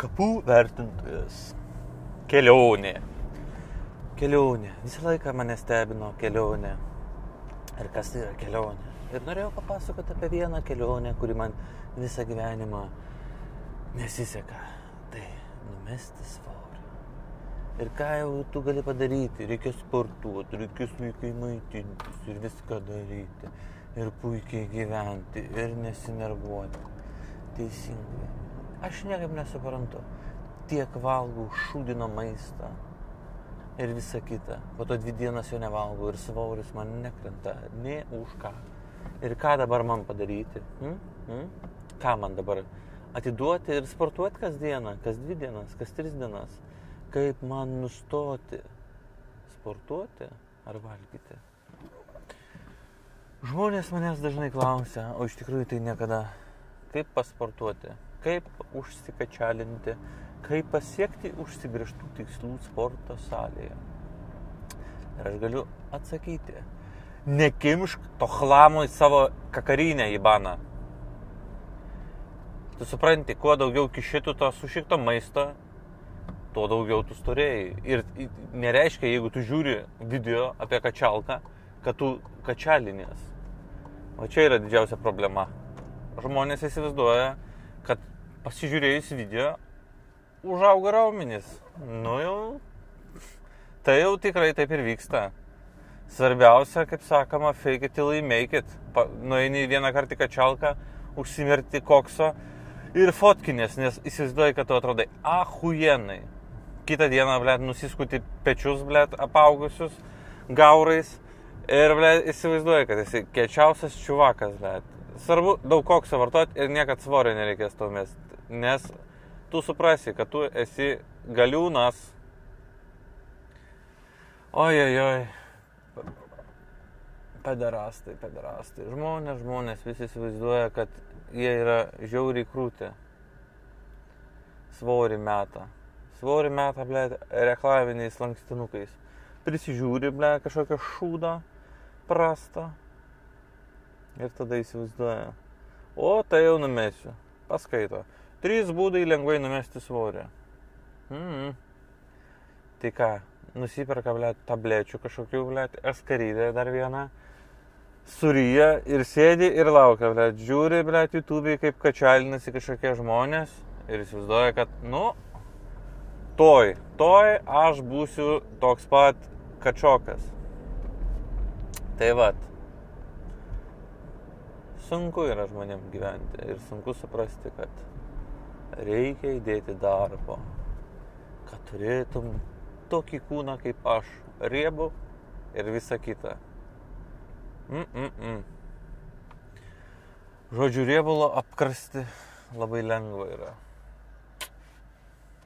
Kapų vertintojas. Kelionė. Kelionė. Visą laiką mane stebino kelionė. Ir kas tai yra kelionė. Ir norėjau papasakoti apie vieną kelionę, kuri man visą gyvenimą nesiseka. Tai numesti svorį. Ir ką jau tu gali padaryti? Reikia sportuoti, reikia sveikai maitintis ir viską daryti. Ir puikiai gyventi ir nesinervuoti. Teisingai. Aš niekaip nesuprantu. Tiek valgau šūdino maistą ir visa kita. Po to dvi dienas jo nevalgau ir svoris man nekrenta. Ne už ką. Ir ką dabar man padaryti? Hmm? Hmm? Ką man dabar? Atiduoti ir sportuoti kasdieną, kas dvi dienas, kas tris dienas. Kaip man nustoti sportuoti ar valgyti? Žmonės manęs dažnai klausia, o iš tikrųjų tai niekada, kaip pasportuoti, kaip užsikačialinti, kaip pasiekti užsibrieštų tikslų sporto salėje. Ir aš galiu atsakyti, nekimšk to chlamui savo kakarinę į baną. Tu supranti, kuo daugiau kišitų to sušikto maisto, tuo daugiau tu storėjai. Ir nereiškia, jeigu tu žiūri video apie kačialką, kad tu kačialinės. O čia yra didžiausia problema. Žmonės įsivaizduoja, kad pasižiūrėjus video užauga raumenis. Nu jau, tai jau tikrai taip ir vyksta. Svarbiausia, kaip sakoma, fake it till you make it. Pa, nueini vieną kartą kačialką, užsimirti kokso ir fotkinės, nes įsivaizduoji, kad tu atrodai ahujenai. Kitą dieną, blėt, nusiskuti pečius, blėt, apaugusius gaurais ir, blėt, įsivaizduoji, kad esi kečiausias čiuvakas, blėt. Svarbu daug kokso vartoti ir niekad svorio nereikės to mest, nes tu suprasi, kad tu esi galiūnas. Oi. Pederastai, pederastai. Žmonės, žmonės visi įsivaizduoja, kad jie yra žiauriai krūti. Svorį metą. Svorį metą, ble, reklaminiais lankstinukais. Prisižiūri, ble, kažkokią šūdą prastą. Ir tada įsivaizduoja. O, tai jau numesiu. Paskaito. Trys būdai lengvai numesti svorį. Mm. Tai ką, nusiperka, ble, tablečių kažkokių, ble, eskarydę dar vieną suryja ir sėdi ir laukia, ble, žiūri, ble, YouTube'ai kaip kačialinasi kažkokie žmonės ir įsivaizduoja, kad, nu, toj, toj aš būsiu toks pat kačiokas. Tai vad, sunku yra žmonėm gyventi ir sunku suprasti, kad reikia įdėti darbo, kad turėtum tokį kūną kaip aš, riebų ir visa kita. Mm-mm-mm. Žodžiu, riebulo apkrasti labai lengva yra.